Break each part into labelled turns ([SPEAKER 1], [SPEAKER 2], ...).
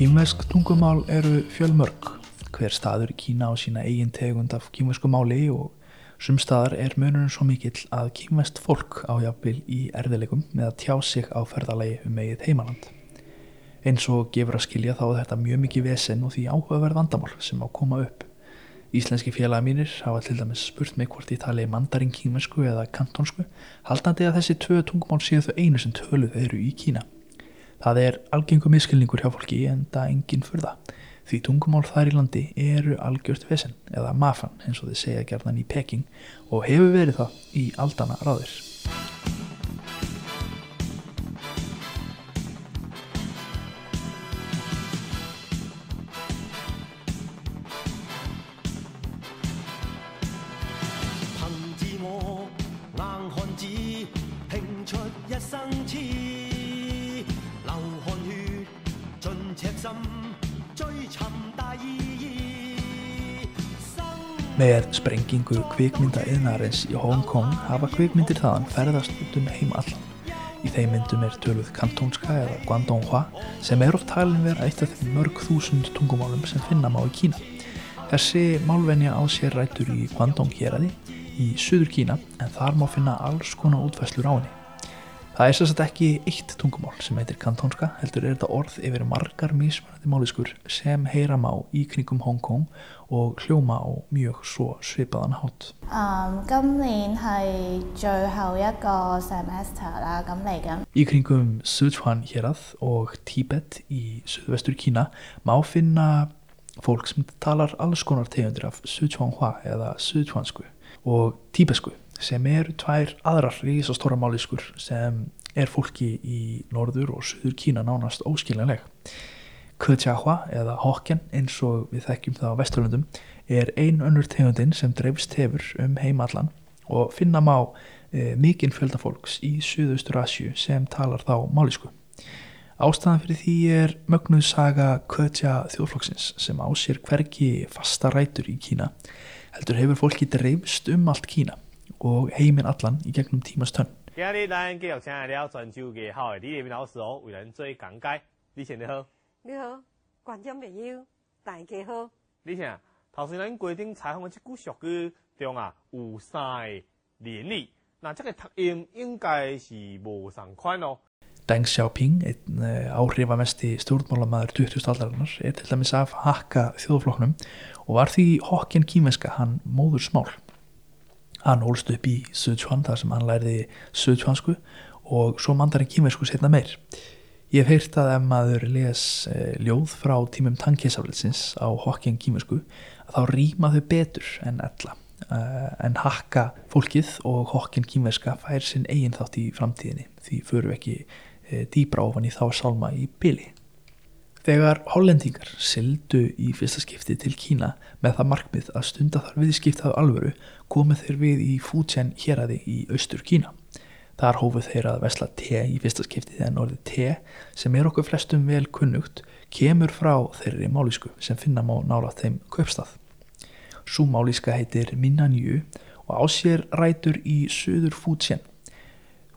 [SPEAKER 1] Kínvesk tungumál eru fjölmörg. Hver staður í Kína á sína eigin tegund af kínvesku máli og sumstaðar er munurinn svo mikill að kínvest fólk á jafnvel í erðilegum með að tjá sig á ferðalagi um eigið heimaland. Eins og gefur að skilja þá er þetta mjög mikið vesen og því áhugaverð vandamál sem á koma upp. Íslenski félagi mínir hafa til dæmis spurt mig hvort ég tali mandarin kínvesku eða kantonsku, haldandi að þessi tvö tungumál séu þau einu sem töluð eru í Kína. Það er algengum miskilningur hjá fólki en það enginn fyrða. Því tungumál þar í landi eru algjört vesen eða mafan eins og þið segja gerðan í Peking og hefur verið það í aldana ráðir. Sprengingu kvikmynda yðnarins í Hong Kong hafa kvikmyndir þaðan ferðast út um heim allan. Í þeim myndum er töluð kantónska eða Guangdonghua sem er oft talin vera eitt af þeim mörg þúsund tungumálum sem finna má í Kína. Þessi málvenja á sér rætur í Guangdong héradi í Suður Kína en þar má finna alls konar útfæslur á henni. Það er sérstaklega ekki eitt tungumál sem heitir kantónska, heldur er þetta orð yfir margar mismunandi máliskur sem heyra má í kringum Hong Kong og hljóma á mjög svo svipaðan hátt.
[SPEAKER 2] Um,
[SPEAKER 1] í kringum Sichuan hérað og Tíbet í söðvestur Kína má finna fólk sem talar alls konar tegundir af Sichuanhua eða Sichuansku og tíbesku sem eru tvær aðrar rísastóra máliskur sem er fólki í norður og söður Kína nánast óskiljanleg. Kutjahua eða Hokken eins og við þekkjum það á Vesturlundum er ein önnur tegundin sem dreifst hefur um heimallan og finna má e, mikinn fjölda fólks í Suðaustur Asju sem talar þá málisku. Ástæðan fyrir því er mögnuð saga Kutja þjóðflokksins sem á sér hverki fasta rætur í Kína heldur hefur fólki dreifst um allt Kína og heiminn allan í gegnum tímas tönn.
[SPEAKER 3] 今日咱继续请来了泉州艺校的李立明老师哦，为咱做讲解。李先你好。
[SPEAKER 4] 你好，观众朋友，大家好。
[SPEAKER 3] 李先，头先咱规定采访的这句俗语中啊，有三个连理，那这个读音应该是无相款哦。
[SPEAKER 1] Deng Xiaoping, einn áhrifamesti stjórnmálamæður 20. aldarinnar, er til dæmis af hakka þjóðfloknum og var því hokkinn kímeska hann móður smál. Hann hólst upp í Sichuan þar sem hann læriði Sichuansku og svo mandarinn kímersku setna meir. Ég hef heyrt að ef maður les eh, ljóð frá tímum tankisaflitsins á hokkjeng kímersku að þá rýma þau betur en ella eh, en hakka fólkið og hokkjeng kímerska fær sinn eigin þátt í framtíðinni því förum ekki eh, dýbra ofan í þá sálma í byli. Þegar hollendingar sildu í fyrsta skipti til Kína með það markmið að stunda þar viðskiptaðu alvöru komið þeir við í Fujian héradi í austur Kína. Þar hófuð þeir að vesla te í fyrsta skipti en orðið te sem er okkur flestum vel kunnugt kemur frá þeirri málísku sem finna má nála þeim kaupstað. Sú málíska heitir Minnanju og ásér rætur í söður Fujian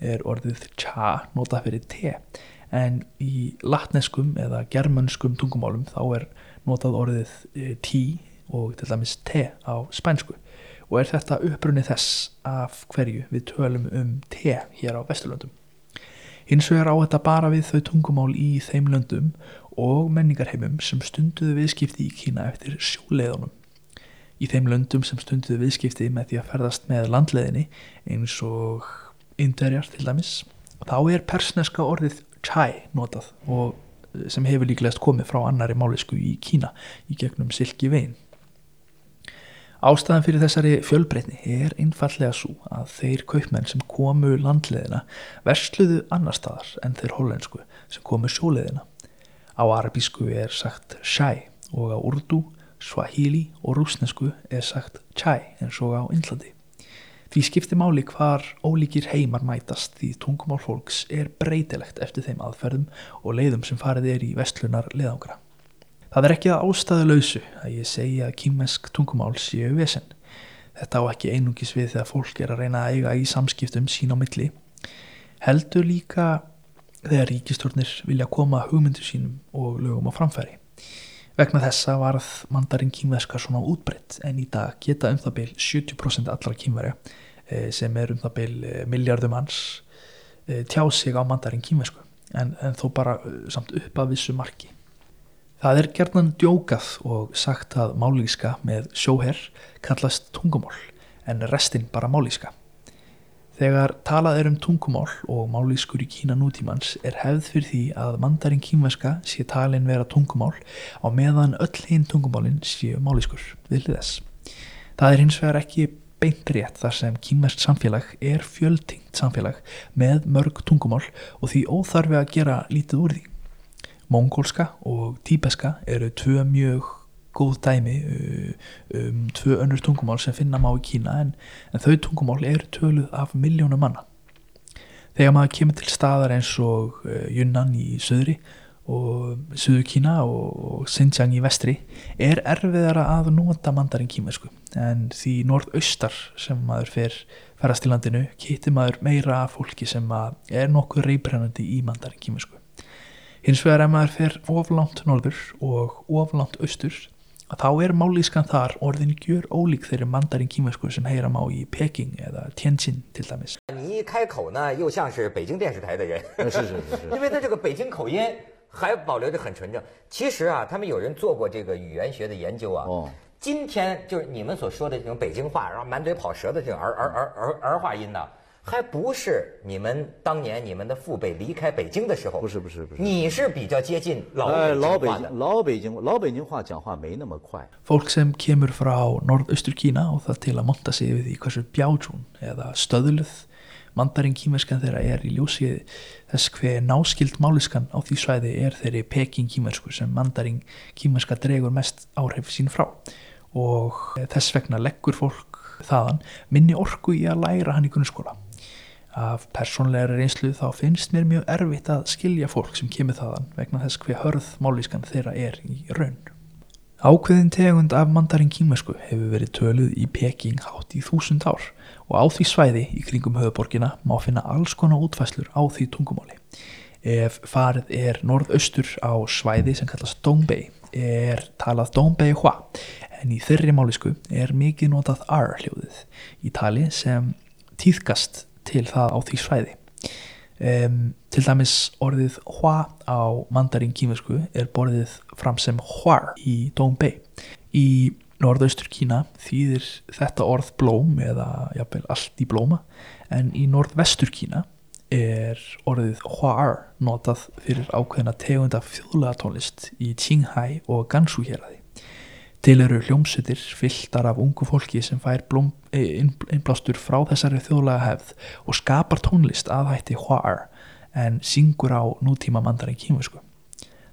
[SPEAKER 1] er orðið cha notað fyrir te en í latneskum eða germanskum tungumálum þá er notað orðið e, tí og til dæmis te á spænsku og er þetta upprunni þess af hverju við tölum um te hér á Vesturlöndum. Hins vegar á þetta bara við þau tungumál í þeim löndum og menningarheimum sem stunduðu viðskipti í Kína eftir sjóleðunum. Í þeim löndum sem stunduðu viðskipti með því að ferðast með landleðinni eins og Inderjar til dæmis þá er persneska orðið chai notað og eh, sem hefur líklegast komið frá annari málisku í Kína í gegnum Silki vegin Ástæðan fyrir þessari fjölbreytni er einfallega svo að þeir kaupmenn sem komu landleðina versluðu annar staðar en þeir hollensku sem komu sjóleðina. Á arabísku er sagt shai og á urdu, swahili og rúsnesku er sagt chai eins og á Índlandi. Því skiptir máli hvar ólíkir heimar mætast því tungumál fólks er breytilegt eftir þeim aðferðum og leiðum sem farið er í vestlunar leðangra. Það er ekki að ástæðu lausu að ég segja að kýmmesk tungumál séu vesen. Þetta á ekki einungis við þegar fólk er að reyna að eiga í samskiptum sín á milli. Heldur líka þegar ríkistórnir vilja koma hugmyndu sínum og lögum á framfæri. Vegna þessa varð mandarinn kýmverska svona útbreytt en í dag geta um það byrj 70% allra kýmverja sem er um það byl eh, miljardum hans eh, tjá sig á mandarinn kýmversku en, en þó bara samt upp að vissu marki. Það er gerðan djókað og sagt að málíska með sjóherr kallast tungumál en restinn bara málíska. Þegar talað er um tungumál og málískur í Kína nútímans er hefð fyrir því að mandarinn kýmverska sé talin vera tungumál á meðan öll hinn tungumálinn séu málískur við hliðess. Það er hins vegar ekki beint rétt þar sem kýmverst samfélag er fjöldtingt samfélag með mörg tungumál og því óþarfi að gera lítið úr því. Mongólska og tíbeska eru tvö mjög góð dæmi uh, um tvö önnur tungumál sem finna má í Kína en, en þau tungumál eru töluð af miljónum manna. Þegar maður kemur til staðar eins og uh, Yunnan í söðri og Suðu Kína og Xinjiang í vestri er erfiðara að nota mandarinn kýmversku en því norðaustar sem maður fer ferast í landinu getur maður meira fólki sem er nokkuð reybrennandi í mandarinn kýmversku hins vegar ef maður fer oflant norður og oflant austur þá er málískan þar orðin gjör ólík þeirri mandarinn kýmversku sem heyra má í Peking eða Tianjin til dæmis
[SPEAKER 5] 你一开口呢，又像是北京电视台的人，
[SPEAKER 6] 是是是是，
[SPEAKER 5] 因为他这个北京口音。 还保留着很纯正。其实啊，他们有人做过这个语言学的研究啊。哦。今天就是你们所说的这种北京话，然后满嘴跑舌的这种儿儿儿儿儿化音呢，还不是你们当年你们的父辈离开北京的时候。
[SPEAKER 6] 不是不是不是。
[SPEAKER 5] 你是比较接近老
[SPEAKER 6] 老北京老北京老北京话讲话没那么快。
[SPEAKER 1] Fólk sem kemur frá norðaustur Kína og það til að monta sig við því hversu bjátrún eða stöðluð mandarin kýmerskan þeirra er í ljósið þess hver náskild máliskan á því svæði er þeirri peking kýmersku sem mandarin kýmerska dregur mest áhrif sín frá. Og þess vegna leggur fólk þaðan minni orku í að læra hann í grunnskóla. Af persónleira reynslu þá finnst mér mjög erfitt að skilja fólk sem kemur þaðan vegna þess hver hörð máliskan þeirra er í raun. Ákveðin tegund af mandarin kýmersku hefur verið töluð í Peking hátt í þúsund ár og á því svæði í kringum höfuborgina má finna alls konar útfæslur á því tungumáli. Ef farið er norðaustur á svæði sem kallast Dongbei er talað Dongbei Hua en í þeirri málisku er mikið notað R hljóðið í tali sem týðkast til það á því svæði. Um, til dæmis orðið Hua á mandarin kýmisku er borðið fram sem Huar í Dongbei. Í norðaustur Kína þýðir þetta orð blóm eða jafnvel allt í blóma en í norðvestur Kína er orðið Huar notað fyrir ákveðina tegunda fjóðlega tónlist í Qinghai og Gansu héræði. Til eru hljómsutir fylltar af ungu fólki sem fær e, innblástur frá þessari þjóðlega hefð og skapar tónlist aðhætti Huar en syngur á nútíma mandarin kýmvisku.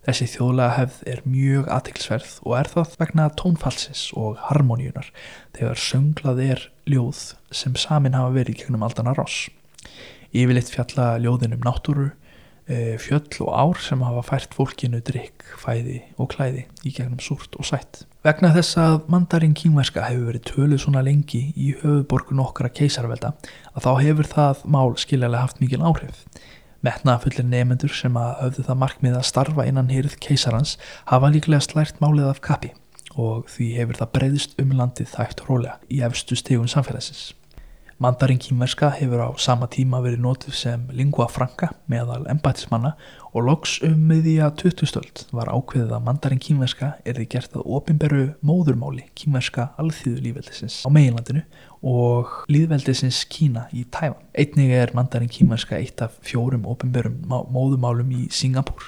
[SPEAKER 1] Þessi þjóðlega hefð er mjög aðtilsverð og er það vegna tónfalsins og harmoníunar þegar sönglað er ljóð sem samin hafa verið gegnum aldana ross. Yfirleitt fjalla ljóðin um náttúru, e, fjöll og ár sem hafa fært fólkinu drikk, fæði og klæði í gegnum súrt og sætt. Vegna þess að mandarin kýmverska hefur verið töluð svona lengi í höfuborgun okkara keisarvelda að þá hefur það mál skiljalega haft mikil áhrif. Metnaðafullir nefendur sem að höfðu það markmið að starfa innan hýrð keisarans hafa líklega slært málið af kappi og því hefur það breyðist um landið þægt rólega í efstu stegun samfélagsins. Mandarin kýmverska hefur á sama tíma verið nótið sem lingua franca meðal embætismanna og loks um miðja 20 stöld var ákveðið að mandarin kýmverska er því gert að opimberu móðurmáli kýmverska alþýðu lífveldisins á meginlandinu og líðveldisins Kína í Tævan. Einnig er mandarin kýmverska eitt af fjórum opimberum móðurmálum í Singapúr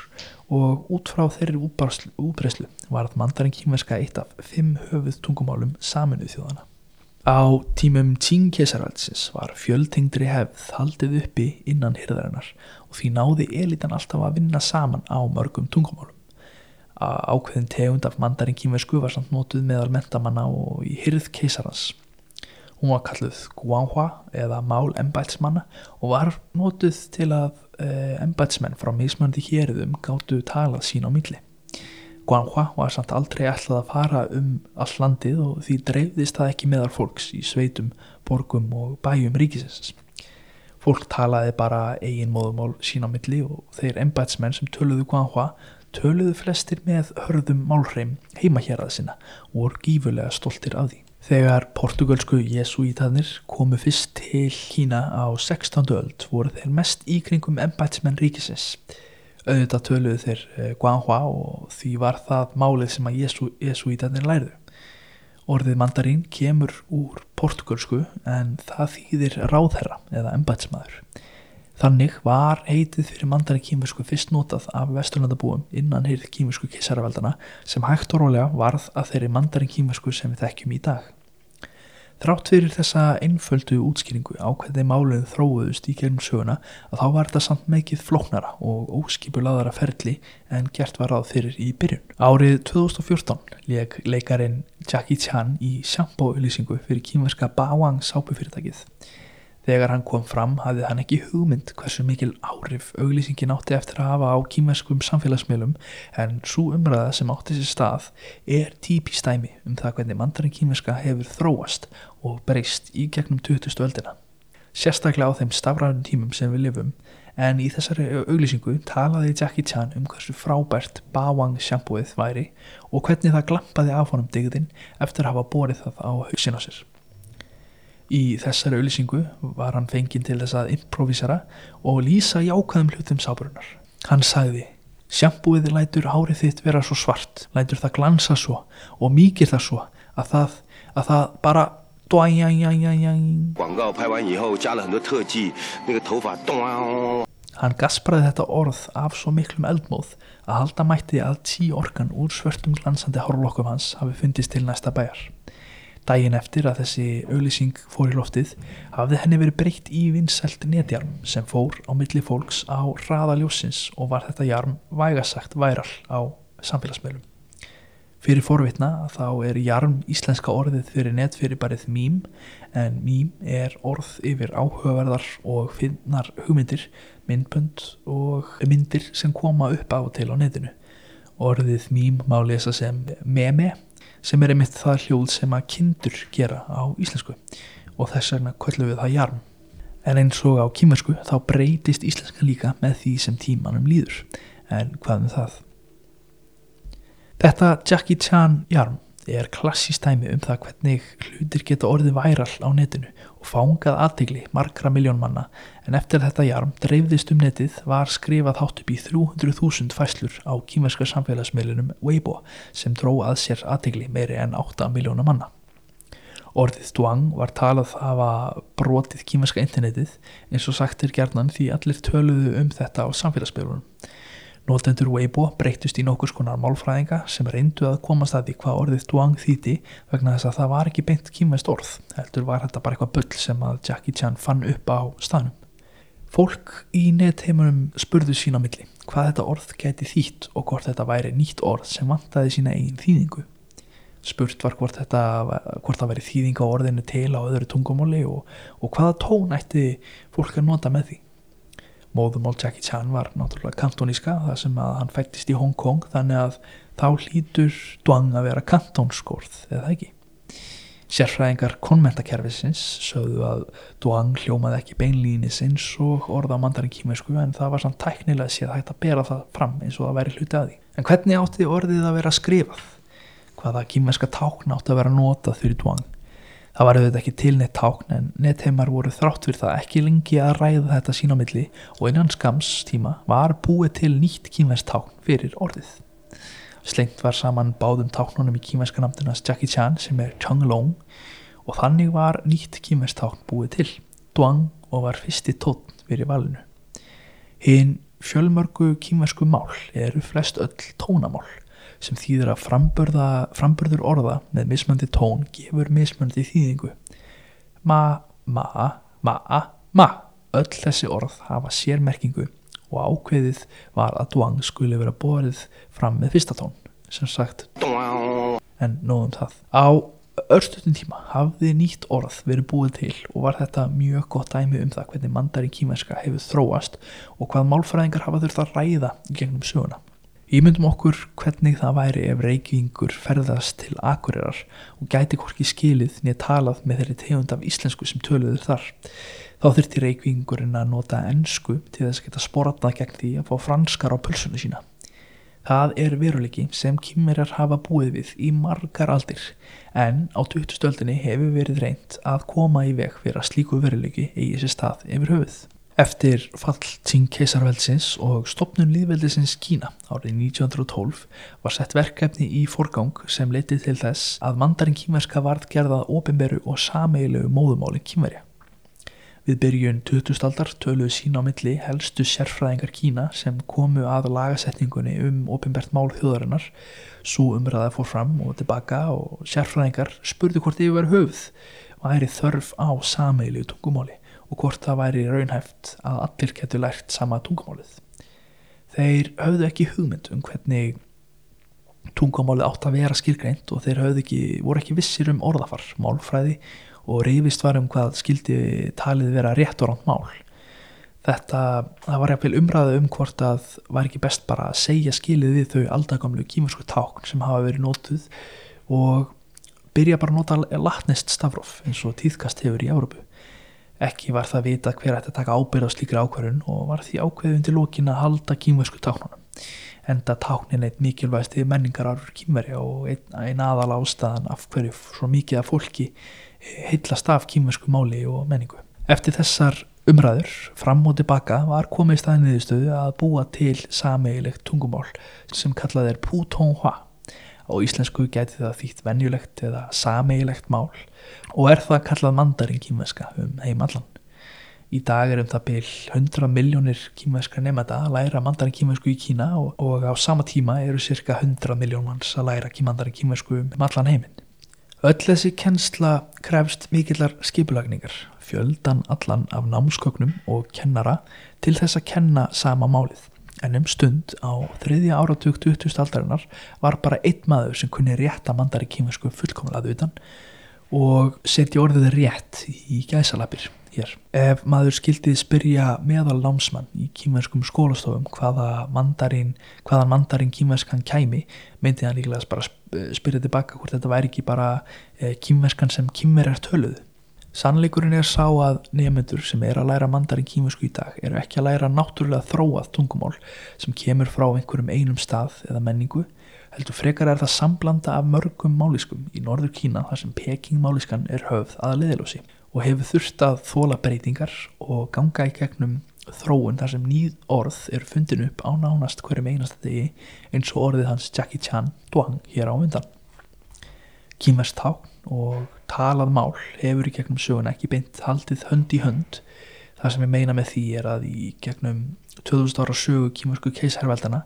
[SPEAKER 1] og út frá þeirri útbreyslu var að mandarin kýmverska eitt af fimm höfuð tungumálum saminuð þjóðana. Á tímum tíngkesarvaldsins var fjöldtengdri hefð haldið uppi innan hyrðarinnar og því náði elitan alltaf að vinna saman á mörgum tungumálum. ákveðin tegund af mandarin kýmversku var samt notuð meðal mentamanna og í hyrð keisarans. Hún var kalluð Guanhua eða mál embætsmanna og var notuð til að e, embætsmenn frá mismöndi hérðum gáttu talað sín á milli. Guanhua var samt aldrei ætlað að fara um all landið og því dreifðist það ekki meðal fólks í sveitum, borgum og bæjum ríkisins. Fólk talaði bara eigin móðumál sín á milli og þeir embætsmenn sem töluðu Guanhua töluðu flestir með hörðum málhreim heima hér að sinna og voru gífurlega stoltir af því. Þegar portugalsku jesuítanir komu fyrst til Kína á 16. öld voru þeir mest íkringum embætsmenn ríkisins. Auðvitað töluðu þeir Guanhua og því var það málið sem að jesuítanir lærðu. Orðið mandarín kemur úr portugalsku en það þýðir ráðherra eða embætsmaður. Þannig var heitið fyrir mandarín kýmversku fyrst notað af vesturlandabúum innan heyrið kýmversku kissaraveldana sem hægt og rólega varð að þeirri mandarín kýmversku sem við þekkjum í dag. Þrátt fyrir þessa einföldu útskýringu á hvernig málið þróuðust í gegnum söguna að þá var þetta samt meikið flóknara og óskipulaðara ferli en gert var ráð fyrir í byrjun. Árið 2014 leik leikarin Jackie Chan í sjampóauðlýsingu fyrir kýmverska Bawang sápufyrirtækið. Þegar hann kom fram hafði hann ekki hugmynd hversu mikil áhrif auglýsingin átti eftir að hafa á kýmverskum samfélagsmiðlum en svo umræða sem átti sér stað er típistæmi um það hvernig mandarinn kýmverska hefur þróast og breyst í gegnum 20. öldina. Sérstaklega á þeim stafræðum tímum sem við lifum en í þessari auglýsingu talaði Jackie Chan um hversu frábært Bawang sjampóið væri og hvernig það glampaði af honum digðin eftir að hafa borið það á hausin á sér. Í þessari auðlýsingu var hann fenginn til þess að improvisera og lýsa jákvæðum hlutum sábrunar. Hann sagði, sjampúið lætur hárið þitt vera svo svart, lætur það glansa svo og mýkir það svo að það, að það bara Hann Dægin eftir að þessi auðlýsing fór í loftið hafði henni verið breytt í vinsælt netjarm sem fór á milli fólks á hraðaljósins og var þetta jarm vægasagt væral á samfélagsmeilum. Fyrir forvitna þá er jarm íslenska orðið fyrir netfyrirbarið mím en mím er orð yfir áhugaverðar og finnar hugmyndir, myndbönd og myndir sem koma upp á til á netinu. Orðið mím má lesa sem meme sem er einmitt það hljóð sem að kindur gera á íslensku og þess vegna kvöllum við það jarm. En eins og á kýmersku þá breytist íslenska líka með því sem tímanum líður. En hvað með það? Þetta Jackie Chan jarm er klassíst dæmi um það hvernig hlutir geta orðið væral á netinu og fángað aðtegli margra miljón manna en eftir þetta jarm dreifðist um netið var skrifað hátt upp í 300.000 fæslur á kýmerska samfélagsmiðlunum Weibo sem dró að sér aðtegli meiri en 8 miljóna manna. Orðið Duang var talað af að brotið kýmerska internetið eins og sagt er gerðnan því allir töluðu um þetta á samfélagsmiðlunum. Nótendur Weibo breytust í nokkus konar málfræðinga sem reyndu að komast að því hvað orðið Duang þýti vegna þess að það var ekki beint kýmest orð. Heldur var þetta bara eitthvað bull sem að Jackie Chan fann upp á staðnum. Fólk í netheimunum spurðu sína milli hvað þetta orð geti þýtt og hvort þetta væri nýtt orð sem vantaði sína eigin þýðingu. Spurt var hvort, þetta, hvort það væri þýðing á orðinu til á öðru tungumóli og, og hvaða tón ætti fólk að nota með því móðumál Jackie Chan var náttúrulega kantoníska það sem að hann fættist í Hong Kong þannig að þá hlýtur Duang að vera kantónskorð eða ekki Sérfræðingar konmentakerfisins sögðu að Duang hljómaði ekki beinlýnis eins og orða á mandarin kímesku en það var samt tæknilega séð hægt að bera það fram eins og það væri hluti að því. En hvernig átti orðið að vera skrifað? Hvaða kímeska tákn átti að vera notað fyrir Duang? Það var auðvitað ekki til neitt tákn en nettheimar voru þrátt fyrir það ekki lengi að ræða þetta sín á milli og innan skams tíma var búið til nýtt kýmverst tákn fyrir orðið. Slengt var saman báðum táknunum í kýmverska namndunas Jackie Chan sem er Chang Long og þannig var nýtt kýmverst tákn búið til, Duang og var fyrsti tótn fyrir valinu. Hinn fjölmörgu kýmversku mál eru flest öll tónamál sem þýðir að framburður orða með mismöndi tón gefur mismöndi þýðingu. Ma, ma, ma, ma. Öll þessi orð hafa sérmerkingu og ákveðið var að dvang skuli vera borið fram með fyrsta tón, sem sagt en nóðum það á örstutum tíma hafði nýtt orð verið búið til og var þetta mjög gott dæmi um það hvernig mandarin kímerska hefur þróast og hvað málfræðingar hafa þurft að ræða gegnum söguna. Ímyndum okkur hvernig það væri ef reykvingur ferðast til akurirar og gæti hvorki skilið nýja talað með þeirri tegund af íslensku sem töluður þar. Þá þurfti reykvingurinn að nota ennsku til þess að geta sportað gegn því að fá franskar á pulsunu sína. Það er veruleiki sem kýmverjar hafa búið við í margar aldir en á 20. stöldinni hefur verið reynd að koma í veg fyrir að slíku veruleiki eigi sér stað yfir höfuð. Eftir fall tíng keisarveldsins og stopnum líðveldisins Kína árið 1912 var sett verkefni í forgang sem leitið til þess að mandarin kýmverska varð gerðað ofinberu og sameilegu móðumáli kýmverja. Við byrjun 2000 aldar töluðu sína á milli helstu sérfræðingar Kína sem komu að lagasetningunni um ofinbært mál þjóðarinnar. Svo umræða fór fram og tilbaka og sérfræðingar spurðu hvort yfir höfð væri þörf á sameiliðu tungumáli og hvort það væri raunhæft að allir getur lært sama tungumálið. Þeir höfðu ekki hugmynd um hvernig tungumálið átt að vera skilgreint og þeir ekki, voru ekki vissir um orðafar, málfræði og reyfist var um hvað skildi talið vera rétt og ránt mál. Þetta, það var jáfnveil umræðu um hvort að var ekki best bara að segja skilið við þau aldagamlu kímursku tákn sem hafa verið nótuð og byrja bara að nota latnist stafróf eins og tíðkast hefur í Európu. Ekki var það vita hver ætti að taka ábyrð á slíkri ákvarðun og var því ákveðun til lókin að halda kímursku táknunum. Enda táknin eitt mikilvægst í menningararur kímverja og einn ein aðal ástæðan af hverju svo mikið af fólki heillast af kýmversku máli og menningu. Eftir þessar umræður fram og tilbaka var komið staðin viðstöðu að búa til sameigilegt tungumál sem kallað er Putonghua. Á íslensku geti það þýtt venjulegt eða sameigilegt mál og er það kallað mandarin kýmverska um heimallan. Í dag er um það byl 100 miljónir kýmverskar nefnda að læra mandarin kýmversku í Kína og, og á sama tíma eru cirka 100 miljón manns að læra mandarin kýmversku um allan heiminn. Öll þessi kennsla krefst mikillar skipulagningar, fjöldan allan af námsköknum og kennara til þess að kenna sama málið. En um stund á þriðja áratug 20. aldarinnar var bara einn maður sem kunni rétt að mandari kýminsku fullkomlaðu utan og setja orðið rétt í gæsalapir hér. Ef maður skildið spyrja meðal námsmann í kýmverskum skólastofum hvaða mandarin, hvaðan mandarin kýmverskan kæmi, myndi hann líklega bara spyrja tilbaka hvort þetta væri ekki bara eh, kýmverskan sem kýmver er töluð. Sannleikurinn er sá að nefnendur sem er að læra mandarin kýmversku í dag eru ekki að læra náttúrulega þróað tungumál sem kemur frá einhverjum einum stað eða menningu heldur frekar er það samblanda af mörgum máliskum í norður Kína þar sem Peking máliskan er höfð að leðilósi og hefur þurft að þóla breytingar og ganga í gegnum þróun þar sem nýð orð eru fundin upp á nánast hverjum einasta degi eins og orðið hans Jackie Chan Duang hér á undan. Kímest tákn og talað mál hefur í gegnum söguna ekki beint haldið hönd í hönd. Það sem ég meina með því er að í gegnum 2000 ára sögu kímersku keisherveldana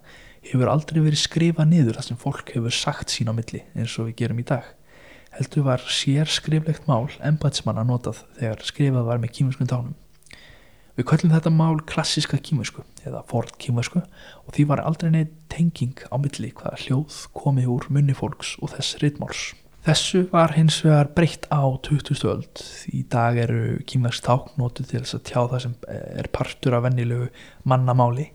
[SPEAKER 1] hefur aldrei verið skrifað niður það sem fólk hefur sagt sín á milli eins og við gerum í dag heldur var sér skriflegt mál embætsmanna notað þegar skrifað var með kýmuskun tánum. Við köllum þetta mál klassiska kýmusku eða ford kýmusku og því var aldrei neitt tenging á milli hvaða hljóð komið úr munni fólks og þess rittmáls. Þessu var hins vegar breytt á 20. öld. Í dag eru kýmverks tákn notið til þess að tjá það sem er partur af vennilegu mannamáli.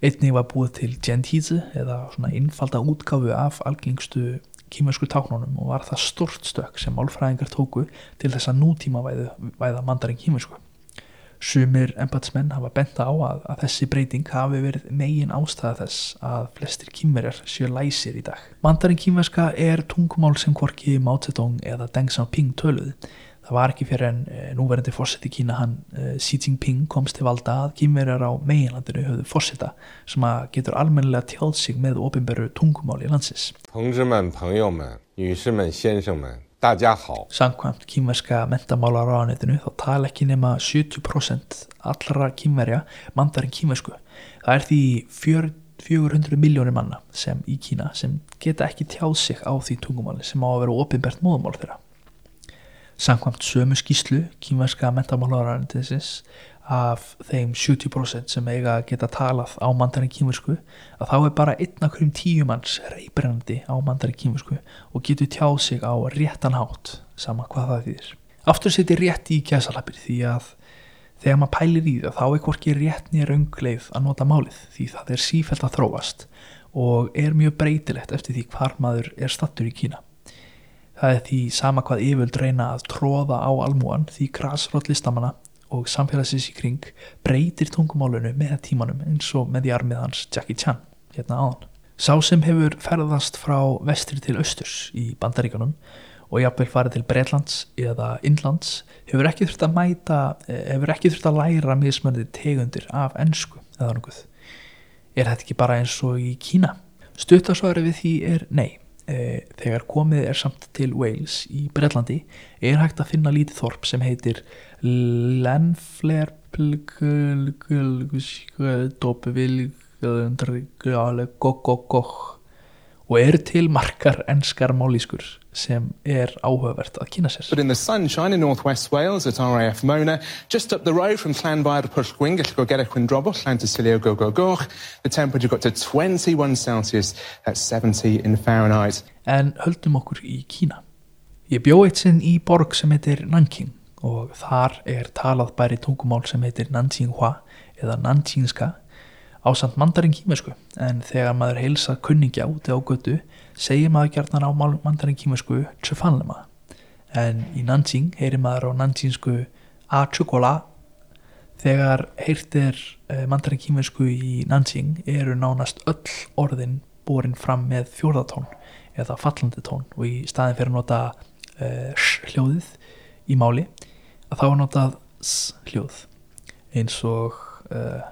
[SPEAKER 1] Einnig var búið til gentízi eða svona innfalda útgáfu af algengstu kímersku táknunum og var það stort stök sem málfræðingar tóku til þess að nútíma væða, mandarin kímersku. Sumir embatsmenn hafa benta á að, að þessi breyting hafi verið megin ástæða þess að flestir kímerjar séu læsir í dag. Mandarin kímerska er tungumál sem hvorki Mao Zedong eða Deng Xiaoping töluði það var ekki fyrir en eh, núverandi fórsett í Kína hann eh, Xi Jinping komst til valda að kýmverjar á meginlandinu höfðu fórsetta sem að getur almennilega tjáð sig með ofinberu tungumál í landsins
[SPEAKER 7] Tungjumenn, pangjómenn, nýjusumenn, sénsumenn
[SPEAKER 1] Sankvæmt kýmverska mentamálar á aðnitinu þá tala ekki nema 70% allra kýmverja mandarinn kýmversku það er því 400 miljónir manna sem í Kína sem geta ekki tjáð sig á því tungumáli sem á að vera ofinbert móðumál þeirra Samkvæmt sömu skýslu kýmverska mentamálaráðanindisins af þeim 70% sem eiga að geta talað á mandarin kýmversku að þá er bara einn af hverjum tíu manns reybrennandi á mandarin kýmversku og getur tjáð sig á réttan hátt sama hvað það þýðir. Aftur setjir rétt í gæsalapir því að þegar maður pælir í það þá er hvorki rétt nýja raungleið að nota málið því það er sífælt að þróast og er mjög breytilegt eftir því hvar maður er stattur í Kína. Það er því sama hvað yfirld reyna að tróða á almúan því græsrótt listamanna og samfélagsins í kring breytir tungumálunu með tímanum eins og með því armið hans Jackie Chan hérna áðan. Sá sem hefur ferðast frá vestri til austurs í bandaríkanum og jafnveil farið til Breitlands eða Innlands hefur ekki þurft að mæta hefur ekki þurft að læra mismöndið tegundir af ennsku eða nokkuð. Er þetta ekki bara eins og í Kína? Stuttasvarið við því er nei. E, þegar komið er samt til Wales í Breitlandi er hægt að finna lítið þorp sem heitir Lenfler og eru til margar ennskar málískur sem er áhugavert að kynna sér.
[SPEAKER 8] But in the sunshine in northwest Wales at RAF Mona, just up the road from Llanfair Pwllgwyn, gallu go get a Cwindrobol, Llan Tysilio go go goch, the temperature got to 21 Celsius, that's 70 in Fahrenheit.
[SPEAKER 1] En höldum okkur í Kína. Ég bjó eitt sinn í borg sem heitir Nanking og þar er talað bæri tungumál sem heitir Nanjinghua eða Nanjingska á samt mandarin kímersku en þegar maður heilsa kunningja úti á götu segir maður gjarnan á mandarin kímersku Chufanlema en í Nanjing heyrir maður á Nanjingsku A Chukola þegar heyrtir eh, mandarin kímersku í Nanjing eru nánast öll orðin borin fram með fjórðatón eða fallandi tón. Og í staðin fyrir að nota uh, hljóðið í máli að þá er notað s hljóð. Eins og uh,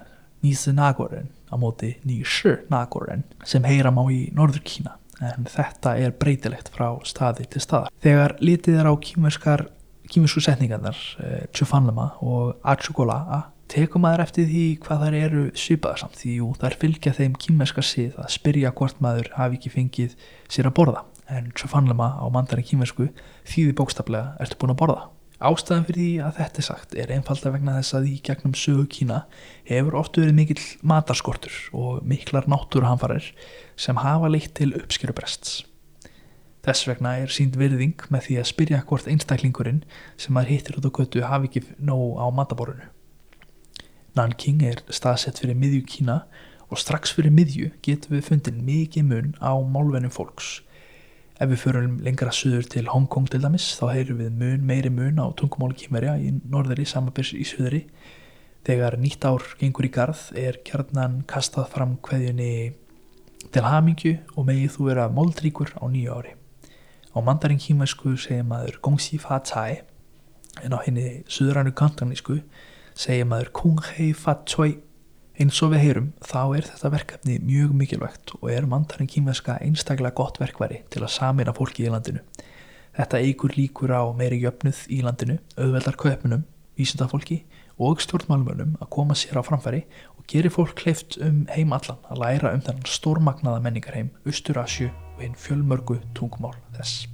[SPEAKER 1] Nýsi Nagoren á móti Nýsi Nagoren sem heyra má í Norður Kína en þetta er breytilegt frá staði til staðar. Þegar litið er á kímersku setningarnar uh, Chufanlema og Achukola tekum maður eftir því hvað þær eru svipaðar samt því jú, þær fylgja þeim kímerska sið að spyrja hvort maður hafi ekki fengið sér að borða en Chufanlema á mandarin kímersku þýði bókstaflega ertu búin að borða. Ástæðan fyrir því að þetta er sagt er einfalda vegna þess að í gegnum sögu Kína hefur oftu verið mikill matarskortur og miklar náttúruhanfarir sem hafa leitt til uppskjörubrests. Þess vegna er sínd virðing með því að spyrja hvort einstaklingurinn sem maður hittir út á götu hafi ekki nóg á mataborunu. Nanking er staðsett fyrir miðju Kína og strax fyrir miðju getum við fundin mikið mun á málvennum fólks. Ef við förum lengra söður til Hongkong til dæmis þá heyrum við mun meiri mun á tungumáli kýmverja í norðri samabils í söðri. Þegar nýtt ár gengur í garð er kjarnan kastað fram hverjunni til hamingju og megið þú vera moldríkur á nýju ári. Á mandarin kýmversku segir maður Gongxi Fa Cai en á henni söðrannu kantanísku segir maður Kung Hei Fa Choi Eins og við heyrum þá er þetta verkefni mjög mikilvægt og er mandarinn kýmverska einstaklega gott verkværi til að samina fólki í landinu. Þetta eigur líkur á meiri jöfnuð í landinu, auðveldar köpunum, vísindafólki og stjórnmálumönum að koma sér á framfæri og gerir fólk kleift um heim allan að læra um þennan stórmagnaða menningarheim, Östurasju og einn fjölmörgu tungmál þess.